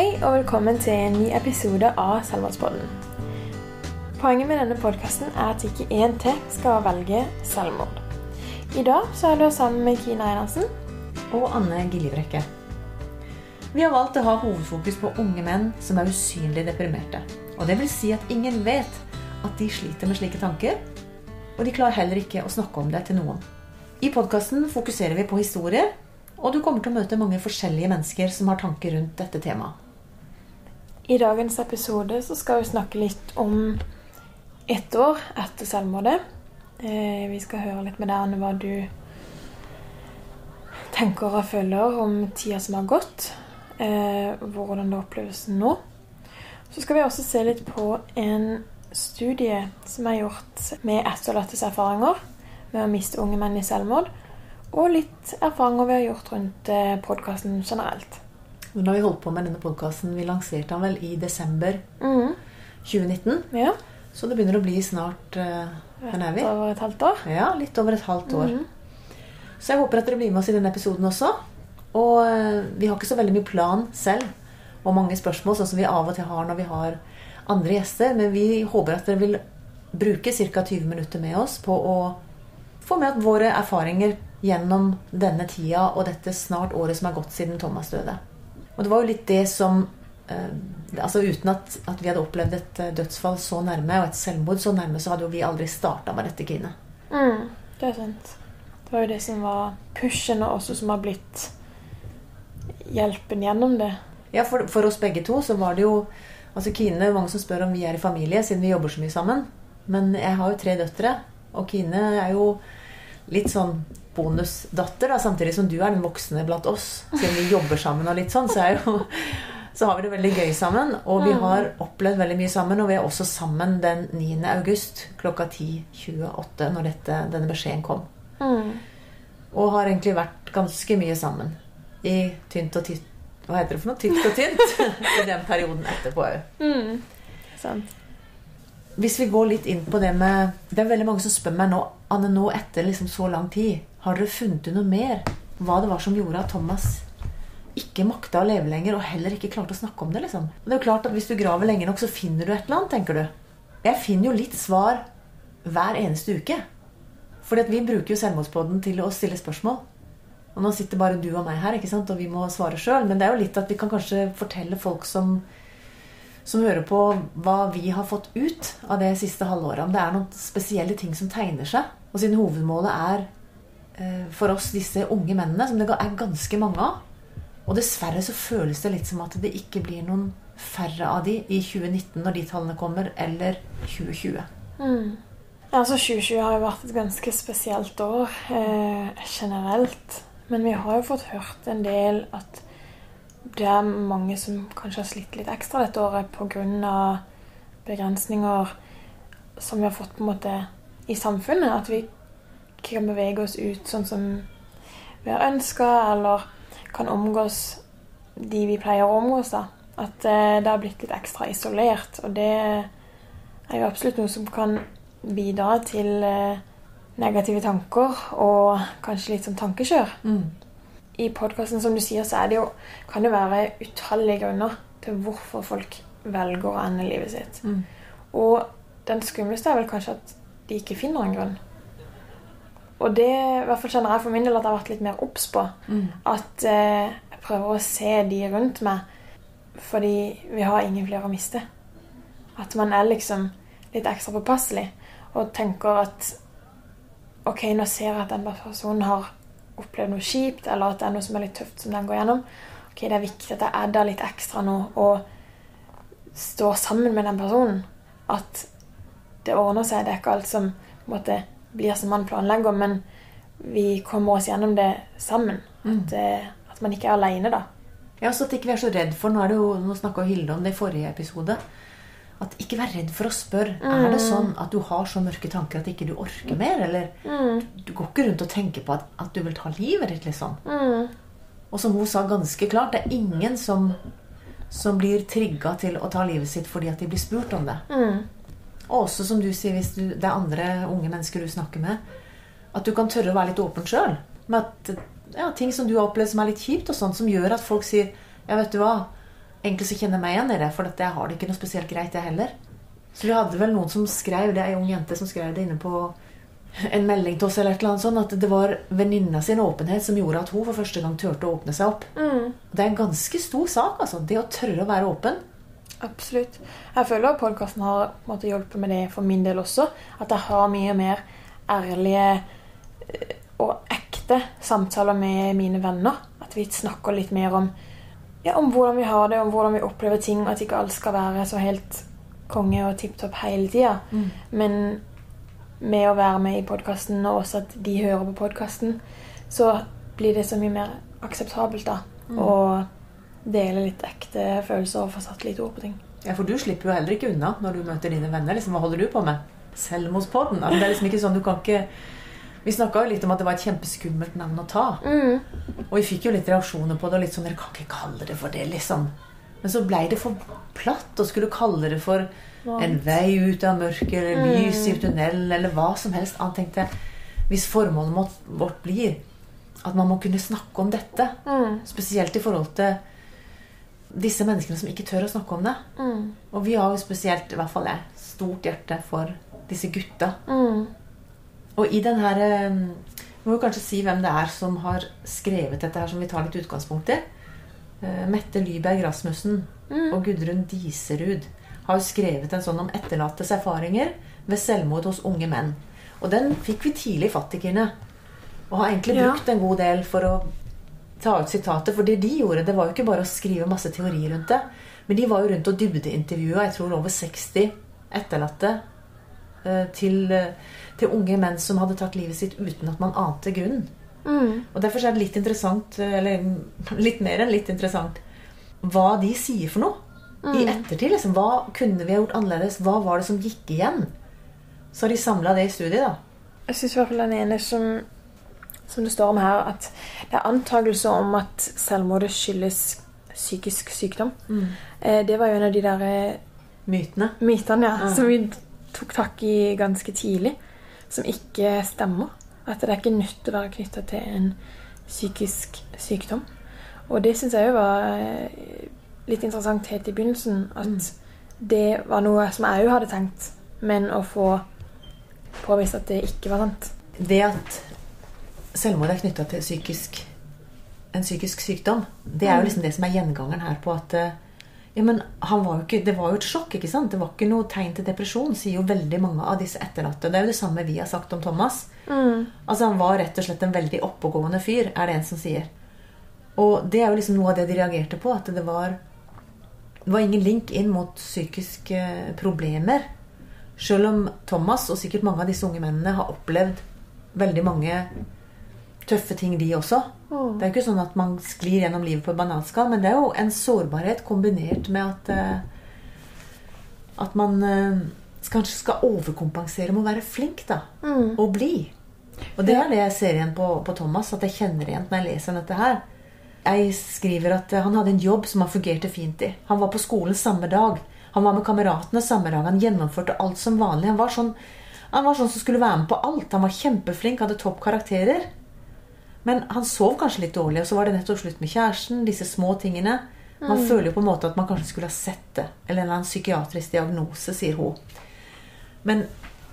Hei og velkommen til en ny episode av Selvmordspodden. Poenget med denne podkasten er at ikke én til skal velge selvmord. I dag så er du sammen med Kina Einarsen. og Anne Giljebrekke. Vi har valgt å ha hovedfokus på unge menn som er usynlig deprimerte. Og det vil si at ingen vet at de sliter med slike tanker, og de klarer heller ikke å snakke om det til noen. I podkasten fokuserer vi på historier, og du kommer til å møte mange forskjellige mennesker som har tanker rundt dette temaet. I dagens episode så skal vi snakke litt om ett år etter selvmordet. Eh, Vi skal høre litt med deg, Anne, hva du tenker og føler om tida som har gått. eh, Hvordan det oppleves nå. Så skal vi også se litt på en studie som er gjort med etterlattes erfaringer med å miste unge menn i selvmord. Og litt erfaringer vi har gjort rundt podkasten generelt. Nå har vi holdt på med denne podkasten. Vi lanserte den vel i desember mm. 2019. Ja. Så det begynner å bli snart uh, Hvor er vi? Over et halvt år. Ja, litt over et halvt år. Mm. Så jeg håper at dere blir med oss i denne episoden også. Og uh, vi har ikke så veldig mye plan selv og mange spørsmål, sånn som vi av og til har når vi har andre gjester. Men vi håper at dere vil bruke ca. 20 minutter med oss på å få med at våre erfaringer gjennom denne tida og dette snart året som er gått siden Thomas døde. Og det var jo litt det som eh, altså Uten at, at vi hadde opplevd et eh, dødsfall så nærme og et selvmord så nærme, så hadde jo vi aldri starta med dette, Kine. Mm, det er sant. Det var jo det som var pushen, og også som har blitt hjelpen gjennom det. Ja, for, for oss begge to så var det jo Altså Kine, mange som spør om vi er i familie, siden vi jobber så mye sammen. Men jeg har jo tre døtre, og Kine er jo litt sånn bonusdatter, da, samtidig som du er den voksne blant oss. Siden vi jobber sammen og litt sånn, så, jo, så har vi det veldig gøy sammen. Og vi har opplevd veldig mye sammen, og vi er også sammen den 9. august klokka 10.28 når dette, denne beskjeden kom. Mm. Og har egentlig vært ganske mye sammen. I tynt og tynt Hva heter det for noe? Tynt og tynt. I den perioden etterpå òg. Mm. Sant. Hvis vi går litt inn på det med Det er veldig mange som spør meg nå Anne, nå etter liksom så lang tid, har dere funnet ut noe mer? Hva det var som gjorde at Thomas ikke makta å leve lenger, og heller ikke klarte å snakke om det? liksom? Det er jo klart at Hvis du graver lenge nok, så finner du et eller annet, tenker du. Jeg finner jo litt svar hver eneste uke. Fordi at vi bruker jo Selvmordspodden til å stille spørsmål. Og nå sitter bare du og meg her, ikke sant? og vi må svare sjøl. Men det er jo litt at vi kan kanskje fortelle folk som, som hører på, hva vi har fått ut av det siste halvåret. Om det er noen spesielle ting som tegner seg. Og siden hovedmålet er eh, for oss disse unge mennene, som det er ganske mange av. Og dessverre så føles det litt som at det ikke blir noen færre av de i 2019 når de tallene kommer, eller 2020. Mm. Altså 2020 har jo vært et ganske spesielt år eh, generelt. Men vi har jo fått hørt en del at det er mange som kanskje har slitt litt ekstra dette året pga. begrensninger som vi har fått på en måte i samfunnet. At vi ikke kan bevege oss ut sånn som vi har ønska, eller kan omgås de vi pleier å omgås. da. At eh, det har blitt litt ekstra isolert. Og det er jo absolutt noe som kan bidra til eh, negative tanker og kanskje litt sånn tankekjør. Mm. I podkasten som du sier, så er det jo, kan det være utallige grunner til hvorfor folk velger å ende livet sitt. Mm. Og den skumleste er vel kanskje at de ikke finner en grunn. Og det i hvert fall kjenner jeg for min del at jeg har vært litt mer obs på. Mm. At eh, jeg prøver å se de rundt meg, fordi vi har ingen flere å miste. At man er liksom litt ekstra påpasselig og tenker at Ok, nå ser jeg at den personen har opplevd noe kjipt, eller at det er noe som er litt tøft som den går gjennom. Ok, Det er viktig at jeg er der litt ekstra nå og står sammen med den personen. At det ordner seg. Det er ikke alt som på en måte, blir som man planlegger, men vi kommer oss gjennom det sammen. At, mm. at man ikke er aleine, da. Ja, så at ikke vi er så redd for Nå, er det jo, nå snakka Hilde om det i forrige episode. At ikke vær redd for å spørre. Er det sånn at du har så mørke tanker at ikke du orker mer? Eller du går ikke rundt og tenker på at, at du vil ta livet ditt, liksom. Og som hun sa ganske klart, det er ingen som, som blir trigga til å ta livet sitt fordi at de blir spurt om det. Og også som du sier, hvis du, det er andre unge mennesker du snakker med, at du kan tørre å være litt åpen sjøl. Med at ja, ting som du har opplevd som er litt kjipt, og sånt, som gjør at folk sier Ja, vet du hva, egentlig så kjenner jeg meg igjen i det, for at jeg har det ikke noe spesielt greit, jeg heller. Så vi hadde vel noen som skrev det, ei ung jente som skrev det inne på en melding til oss, eller et eller annet sånt, at det var venninna sin åpenhet som gjorde at hun for første gang turte å åpne seg opp. Mm. Det er en ganske stor sak, altså. Det å tørre å være åpen. Absolutt. Jeg føler at podkasten har måttet måte, hjulpet med det for min del også. At jeg har mye mer ærlige eh, og ekte samtaler med mine venner. At vi snakker litt mer om, ja, om hvordan vi har det, om hvordan vi opplever ting. At ikke alt skal være så helt konge og tipp topp hele tida. Men med å være med i podkasten, og også at de hører på podkasten, så blir det så mye mer akseptabelt da. Å dele litt ekte følelser og få satt litt ord på ting. Ja, For du slipper jo heller ikke unna når du møter dine venner. Liksom, hva holder du på med? Selvmordspodden? Altså, det er liksom ikke sånn du kan ikke Vi snakka jo litt om at det var et kjempeskummelt navn å ta. Og vi fikk jo litt reaksjoner på det. og litt sånn, Dere kan ikke kalle det for det, liksom. Men så blei det for platt å skulle kalle det for en vei ut av mørket eller lys i tunnelen eller hva som helst Han tenkte. Hvis formålet må- vårt blir at man må kunne snakke om dette, spesielt i forhold til disse menneskene som ikke tør å snakke om det. Og vi har jo spesielt, i hvert fall jeg, stort hjerte for disse gutta. Og i den her eh, Vi må jo kanskje si hvem det er som har skrevet dette her, som vi tar litt utgangspunkt i. Eh, Mette Lyberg Rasmussen og Gudrun Diserud har jo skrevet en sånn om etterlattes erfaringer ved selvmord hos unge menn. Og den fikk vi tidlig fatt i, Kine. Og har egentlig Ja. brukt en god del for å ta ut sitatet. For det de gjorde, det var jo ikke bare å skrive masse teori rundt det. Men de var jo rundt og dybdeintervjua jeg tror over 60 etterlatte eh, til, til unge menn som hadde tatt livet sitt uten at man ante grunnen. Og Derfor er det litt interessant, eh, eller litt mer enn litt interessant, hva de sier for noe. I ettertid. liksom, Hva kunne vi ha gjort annerledes? Hva var det som gikk igjen? Så har de samla det i studiet. da. Jeg syns i hvert fall den ene som, som det står om her, at det er antakelser om at selvmordet skyldes psykisk sykdom. Eh, Det var jo en av de der eh, Mytene. mytene ja, Mm. som vi tok tak i ganske tidlig, som ikke stemmer. At det er ikke nødt til å være knytta til en psykisk sykdom. Og det syns jeg jo var eh, litt interessant helt i begynnelsen. At det var noe som jeg òg hadde tenkt, men å få påvist at det ikke var sant. Det at selvmord er knytta til psykisk, en psykisk sykdom, det er jo liksom det som er gjengangeren her på at eh, ja, men han var ikke, Det var jo et sjokk. ikke sant? Det var ikke noe tegn til depresjon, sier jo veldig mange av disse etterlatte. Det er jo det samme vi har sagt om Thomas. Altså Han var rett og slett en veldig oppegående fyr, er det en som sier. Og det er jo liksom noe av det de reagerte på. At det var, det var ingen link inn mot psykiske problemer. Selv om Thomas og sikkert mange av disse unge mennene har opplevd veldig mange tøffe ting, de også. Det er jo ikke sånn at man sklir gjennom livet på et bananskall, men det er jo en sårbarhet kombinert med at uh, at man uh, kanskje skal overkompensere med å være flink da, og bli. Og det er det jeg ser igjen på, på Thomas, at jeg kjenner igjen når jeg leser dette her. Jeg skriver at eh, han hadde en jobb som han fungerte fint i. Han var på skolen samme dag. Han var med kameratene samme dag. Han gjennomførte alt som vanlig. Han var sånn, han var sånn som skulle være med på alt. Han var kjempeflink, hadde topp karakterer. Men han sov kanskje litt dårlig, og så var det nettopp slutt med kjæresten. Disse små tingene. Man føler jo på en måte at man kanskje skulle ha sett det. Eller en eller annen psykiatrisk diagnose, sier hun. Men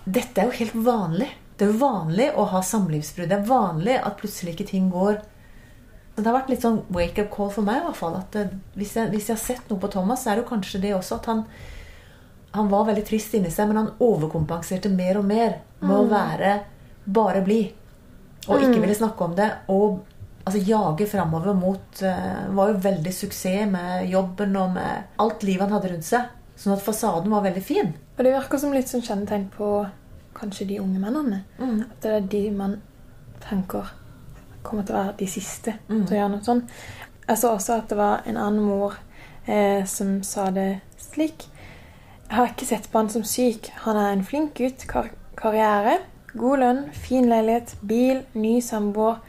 dette er jo helt vanlig. Det er jo vanlig å ha samlivsbrudd. Det er vanlig at plutselig ikke ting går Men Det har vært litt sånn wake-up call for meg. i hvert fall, at eh, hvis, jeg, hvis jeg har sett noe på Thomas, så er det jo kanskje det også at han han var veldig trist inni seg, men han overkompenserte mer og mer med å være bare blid. Og ikke ville snakke om det. Og altså, jage framover mot uh, Var jo veldig suksess med jobben og med alt livet han hadde rundt seg. Sånn at fasaden var veldig fin. Og det virker som litt sånn kjennetegn på kanskje de unge mennene. At det er de man tenker kommer til å være de siste til å gjøre noe sånt. Jeg så også at det var en annen mor eh, som sa det slik. Jeg har ikke sett på han som syk. Han er en flink gutt. Kar karriere, god lønn, fin leilighet, bil, ny samboer.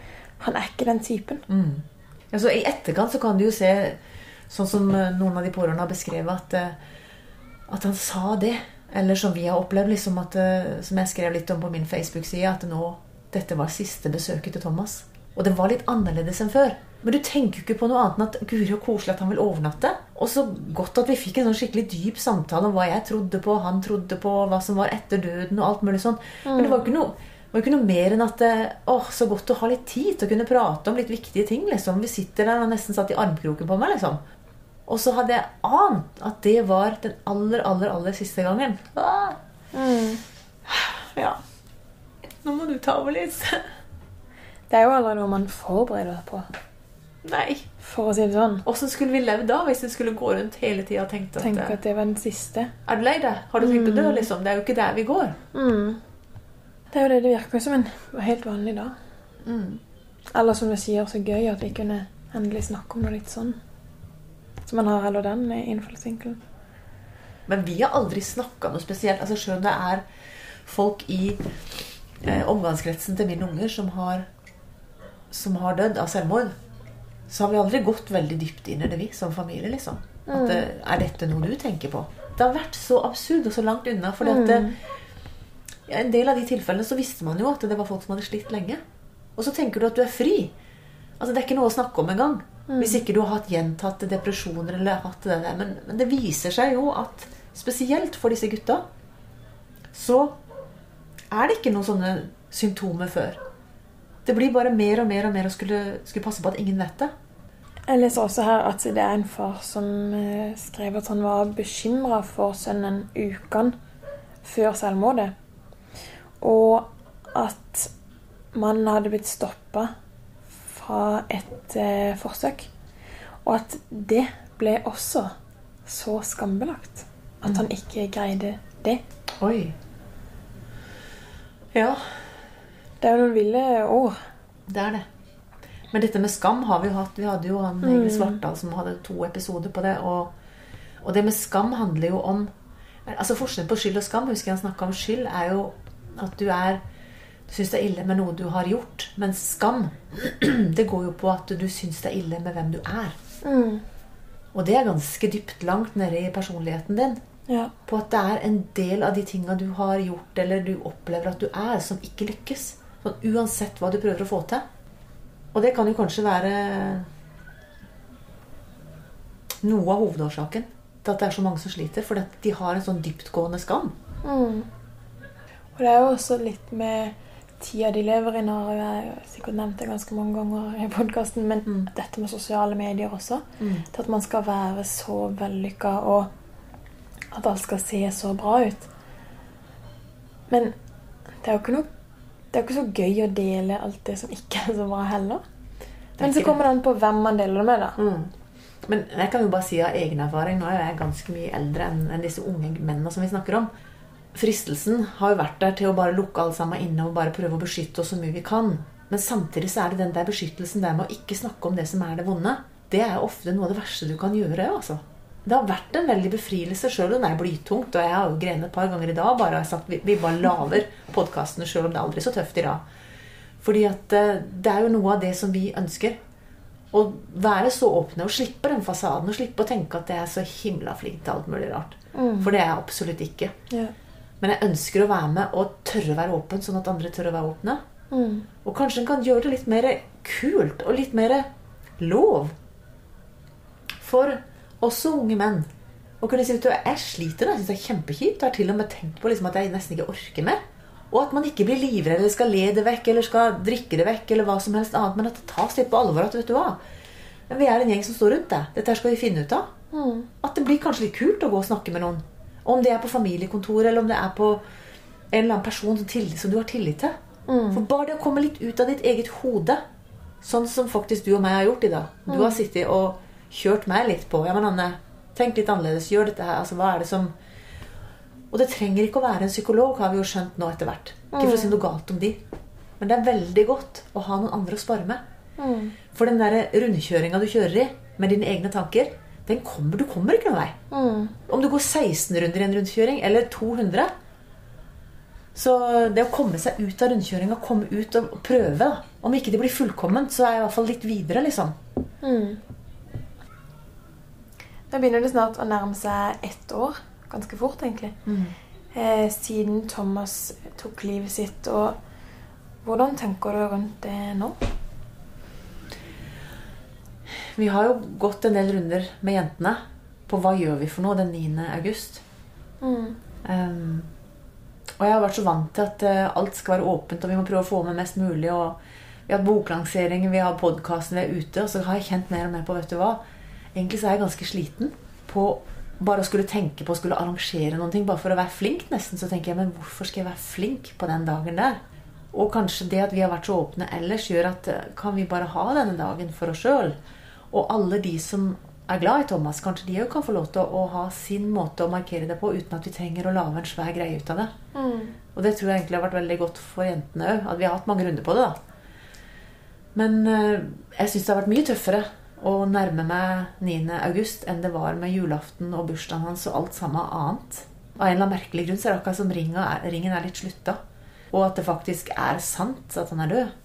Han er ikke den typen. Altså, I etterkant så kan du jo se, sånn som eh, noen av de pårørende har beskrevet, at, eh, at han sa det. Eller som vi har opplevd, liksom at, eh, som jeg skrev litt om på min Facebook-side, at nå, dette var siste besøket til Thomas. Og det var litt annerledes enn før. Men du tenker jo ikke på noe annet enn at guri og koselig at han vil overnatte. Og så godt at vi fikk en sånn skikkelig dyp samtale om hva jeg trodde på, han trodde på, hva som var etter døden og alt mulig sånn. Men det var ikke noe, var ikke noe mer enn at eh, åh, så godt å ha litt tid til å kunne prate om litt viktige ting. liksom. Vi sitter der og nesten satt i armkroken på meg. liksom. Og så hadde jeg ant at det var den aller, aller, aller siste gangen. Ah, Ja. nå må du ta over litt. Det er jo aldri noe man forbereder seg på, Nei. for å si det sånn. Åssen skulle vi levd da hvis vi skulle gå rundt hele tida og tenkt at, Tenk eh, at det var den siste. Er du lei deg? Har du tenkt å dø? liksom? Det er jo ikke der vi går. Mm. Det er jo det det virker som en helt vanlig dag. Mm. Eller som du sier, så gøy at vi kunne endelig snakke om noe litt sånn. Så man har heller den innfallsvinkelen. Men vi har aldri snakka noe spesielt. altså Selv om det er folk i eh, omgangskretsen til mine unger som har, som har dødd av selvmord, så har vi aldri gått veldig dypt inn i det, vi, som familie. liksom. At eh, Er dette noe du tenker på? Det har vært så absurd og så langt unna. fordi at det, ja, En del av de tilfellene så visste man jo at det var folk som hadde slitt lenge. Og så tenker du at du er fri. Altså Det er ikke noe å snakke om engang. Hvis ikke du har hatt gjentatte depresjoner eller hatt det der. Men, men det viser seg jo at spesielt for disse gutta så er det ikke noen sånne symptomer før. Det blir bare mer og mer og mer å skulle, skulle passe på at ingen vet det. Jeg leser også her at det er en far som eh, skrev at han var bekymra for sønnen ukene før selvmordet. Og at mannen hadde blitt stoppa fra et eh, forsøk. Og at det ble også så skambelagt at han ikke greide det. Oi. Ja, Det er noen ville ord. det er det. Men dette med skam har vi jo hatt. Vi hadde jo han Egil Svartdal som hadde to episoder på det. Og, og det med skam handler jo om Altså Forskjellen på skyld og skam husker jeg han snakka om skyld, er jo at du er du syns det er ille med noe du har gjort. Men skam, det går jo på at du syns det er ille med hvem du er. Og det er ganske dypt langt nede i personligheten din. Ja. På at det er en del av de tinga du har gjort, eller du opplever at du er, som ikke lykkes. Sånn, uansett hva du prøver å få til. Og det kan jo kanskje være noe av hovedårsaken til at det er så mange som sliter. For at de har en sånn dyptgående skam. Og det er jo også litt med tida de lever i nå. Jeg har sikkert nevnt det ganske mange ganger i podkasten, men Mm. dette med sosiale medier også. Til at man skal være så vellykka, og at alt skal se så bra ut. Men det er jo ikke noe Det er jo ikke så gøy å dele alt det som ikke er så bra heller. er Men så kommer det an på hvem man deler det med, da. Mm. Men jeg kan jo bare si av egen erfaring Nå er jeg ganske mye eldre enn disse unge mennene som vi snakker om. Fristelsen har jo vært der til å bare lukke alle sammen inne og bare prøve å beskytte oss så mye vi kan. Men samtidig så er det den der beskyttelsen der med å ikke snakke om det som er det vonde. Det er ofte noe av det verste du kan gjøre. altså. Det har vært en veldig befrielse, sjøl om det er blytungt. Og jeg har jo grenet et par ganger i dag. bare har sagt, Vi, vi bare laver podkastene sjøl om det er aldri så tøft i dag. Fordi at eh, det er jo noe av det som vi ønsker. Å være så åpne og slippe den fasaden og slippe å tenke at jeg er så himla flink til alt mulig rart. For det er jeg absolutt ikke. Ja. Men jeg ønsker å være med og tørre å være åpen, sånn at andre tør å være åpne. Mm. Og kanskje en kan gjøre det litt mer kult og litt mer lov. For også unge menn. Å kunne si du, jeg sliter, jeg synes det er kjempekjipt. Jeg har til og med tenkt på liksom, at jeg nesten ikke orker mer. Og at man ikke blir livredd eller skal le det vekk eller skal drikke det vekk. eller hva som helst annet, Men at det tas litt på alvor. at vet du hva, men Vi er en gjeng som står rundt det. Dette skal vi finne ut av. At det blir kanskje litt kult å gå og snakke med noen. Om det er på familiekontoret eller om det er på en eller annen person som, til, som du har tillit til. For bare det å komme litt ut av ditt eget hode, sånn som faktisk du og meg har gjort i dag Du har sittet og kjørt meg litt på Ja, men Anne, tenk litt annerledes. Gjør dette her. Altså, hva er det som Og det trenger ikke å være en psykolog, har vi jo skjønt nå etter hvert. Ikke for å si noe galt om de. Men det er veldig godt å ha noen andre å spare med. For den der rundkjøringa du kjører i med dine egne tanker, den kommer, du kommer ikke noen vei. Om du går 16 runder i en rundkjøring eller 200 Så det å komme seg ut av rundkjøringa, komme ut og prøve da. Om ikke det blir fullkomment, så er jeg i hvert fall litt videre, liksom. Nå begynner det snart å nærme seg ett år. Ganske fort, egentlig. Eh, siden Thomas tok livet sitt. Og hvordan tenker du rundt det nå? Vi har jo gått en del runder med jentene. på hva gjør vi for noe den 9. august. Mm. Um, og jeg har vært så vant til at uh, alt skal være åpent, og vi må prøve å få med mest mulig. og Vi har boklanseringer, vi har podkasten, vi er ute. Og så har jeg kjent mer og mer på vet du hva, Egentlig så er jeg ganske sliten på bare å skulle tenke på å skulle arrangere noen ting. Bare for å være flink, nesten. Så tenker jeg, men hvorfor skal jeg være flink på den dagen der? Og kanskje det at vi har vært så åpne ellers, gjør at eh, kan vi bare ha denne dagen for oss sjøl? Og alle de som er glad i Thomas, kanskje de òg kan få lov til å, ha sin måte å markere det på uten at vi trenger å lage en svær greie ut av det. Mm. Og det tror jeg egentlig har vært veldig godt for jentene òg. At vi har hatt mange runder på det. da. Men øh, jeg syns det har vært mye tøffere å nærme meg 9. august enn det var med julaften og bursdagen hans og alt sammen annet. Av en eller annen merkelig grunn så er det akkurat som ringen er, litt slutta. Og at det faktisk er sant at han er død.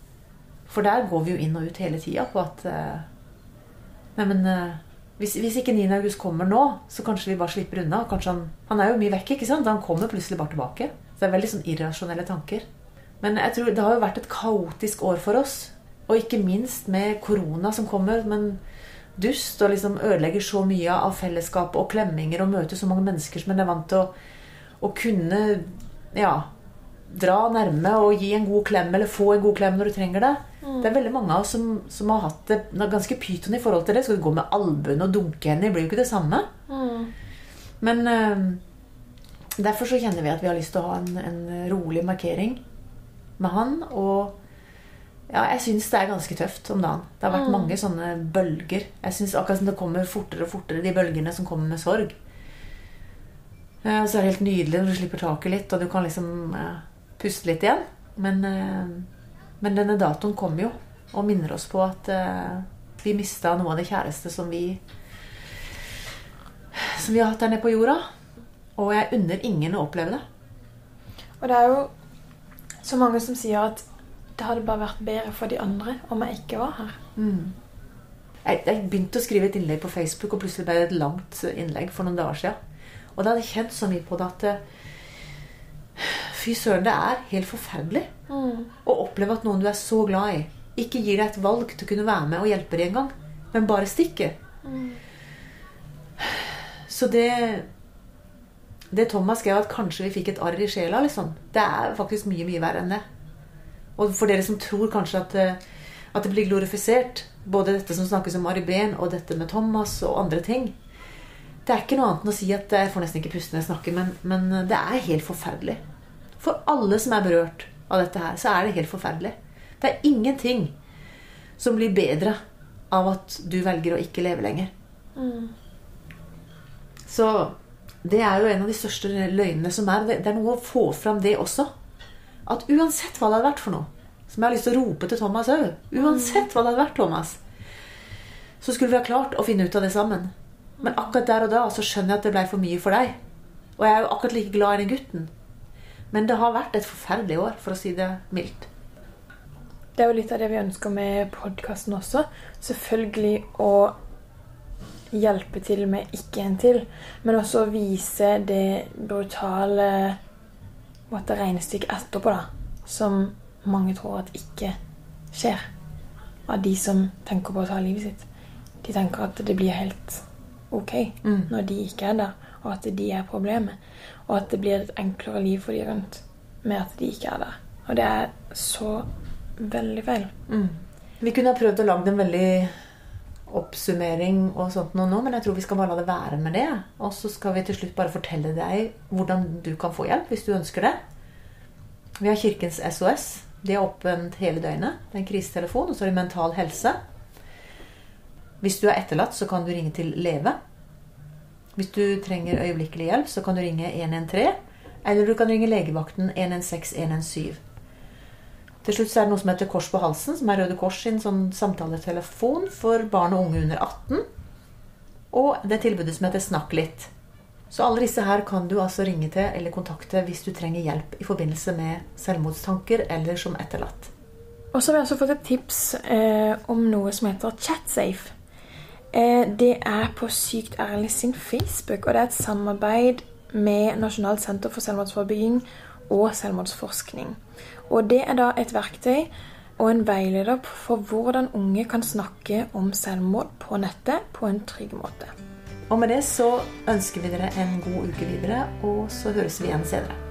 For der går vi jo inn og ut hele tida på at øh, Nei, men øh, hvis, hvis, ikke 9. august kommer nå, så kanskje vi bare slipper unna. Han, han, er jo mye vekk, ikke sant? Han kommer plutselig bare tilbake. Så det er veldig sånn irrasjonelle tanker. Men jeg tror det har jo vært et kaotisk år for oss. Og ikke minst med korona som kommer. Men dust og liksom ødelegger så mye av fellesskapet og klemminger og møter så mange mennesker som en er vant til å, å kunne ja, dra nærme og gi en god klem eller få en god klem når du trenger det. Mm. Det er veldig mange av oss som, som, har hatt det ganske pyton i forhold til det. Skal du gå med albuen og dunke henne? Det blir jo ikke det samme. Mm. Men øh, derfor så kjenner vi at vi har lyst til å ha en, en rolig markering med han. Og ja, jeg syns det er ganske tøft om dagen. Det har vært mm. mange sånne bølger. Jeg synes akkurat som det kommer fortere og fortere, de bølgene som kommer med sorg. Uh, så er det helt nydelig når du slipper taket litt, og du kan liksom uh, puste litt igjen. Men men denne datoen kommer jo og minner oss på at uh, vi mista noe av det kjæreste som vi som vi har hatt her nede på jorda. Og jeg unner ingen å oppleve det. Og det er jo så mange som sier at det hadde bare vært bedre for de andre om jeg ikke var her. Mm. Jeg, jeg, begynte å skrive et innlegg på Facebook, og plutselig ble det et langt innlegg for noen dager siden. Og da hadde jeg kjent så mye på det at eh, Fy søren, det er helt forferdelig mm. å oppleve at noen du er så glad i, ikke gir deg et valg til å kunne være med og hjelpe deg engang, men bare stikker. Mm. Så det Det Thomas skrev, at kanskje vi fikk et arr i sjela, liksom, det er faktisk mye, mye verre enn det. Og for dere som tror kanskje at, eh, at det blir glorifisert, både dette som snakkes om Ariben, og dette med Thomas og andre ting Det er ikke noe annet enn å si at Jeg får nesten ikke puste når jeg snakker, men, men det er helt forferdelig. For alle som er berørt av dette her, så er det helt forferdelig. Det er ingenting som blir bedre av at du velger å ikke leve lenger. Mm. Så det er jo en av de største løgnene som er. Det er noe å få fram det også. At uansett hva det hadde vært for noe, som jeg har lyst til å rope til Thomas òg Uansett hva det hadde vært, Thomas, så skulle vi ha klart å finne ut av det sammen. Men akkurat der og da så skjønner jeg at det ble for mye for deg. Og jeg er jo akkurat like glad i den gutten. Men det har vært et forferdelig år, for å si det mildt. Det er jo litt av det vi ønsker med podkasten også. Selvfølgelig å hjelpe til med ikke en til, men også vise det brutale måtte, ikke etterpå, da. Som mange tror at ikke skjer. Av de som tenker på å ta livet sitt. De tenker at det blir helt ok mm. når de ikke er der, og at de er problemet. Og at det blir et enklere liv for de rundt med at de ikke er der. Og det er så veldig feil. Mm. Vi kunne ha prøvd å lage en veldig oppsummering og sånt noe nå, men jeg tror vi skal bare la det være med det. Og så skal vi til slutt bare fortelle deg hvordan du kan få hjelp hvis du ønsker det. Vi har Kirkens SOS. De er åpent hele døgnet. Det er en krisetelefon. Og så har de Mental Helse. Hvis du er etterlatt, så kan du ringe til Leve. Hvis du trenger øyeblikkelig hjelp, så kan du ringe 113. Eller du kan ringe legevakten 116-117. Til slutt er det noe som heter Kors på halsen, som er Røde Kors sin sånn samtaletelefon for barn og unge under 18. Og det tilbudet som heter Snakk litt. Så alle disse her kan du altså ringe til eller kontakte hvis du trenger hjelp i forbindelse med selvmordstanker eller som etterlatt. Og så har vi også fått et tips eh, om noe som heter ChatSafe. Eh, det er på Sykt ærlig sin Facebook, og det er et samarbeid med Nasjonalt senter for selvmordsforebygging og selvmordsforskning. Og det er da et verktøy og en veileder for hvordan unge kan snakke om selvmord på nettet på en trygg måte. Og med det så ønsker vi dere en god uke videre, og så høres vi igjen senere.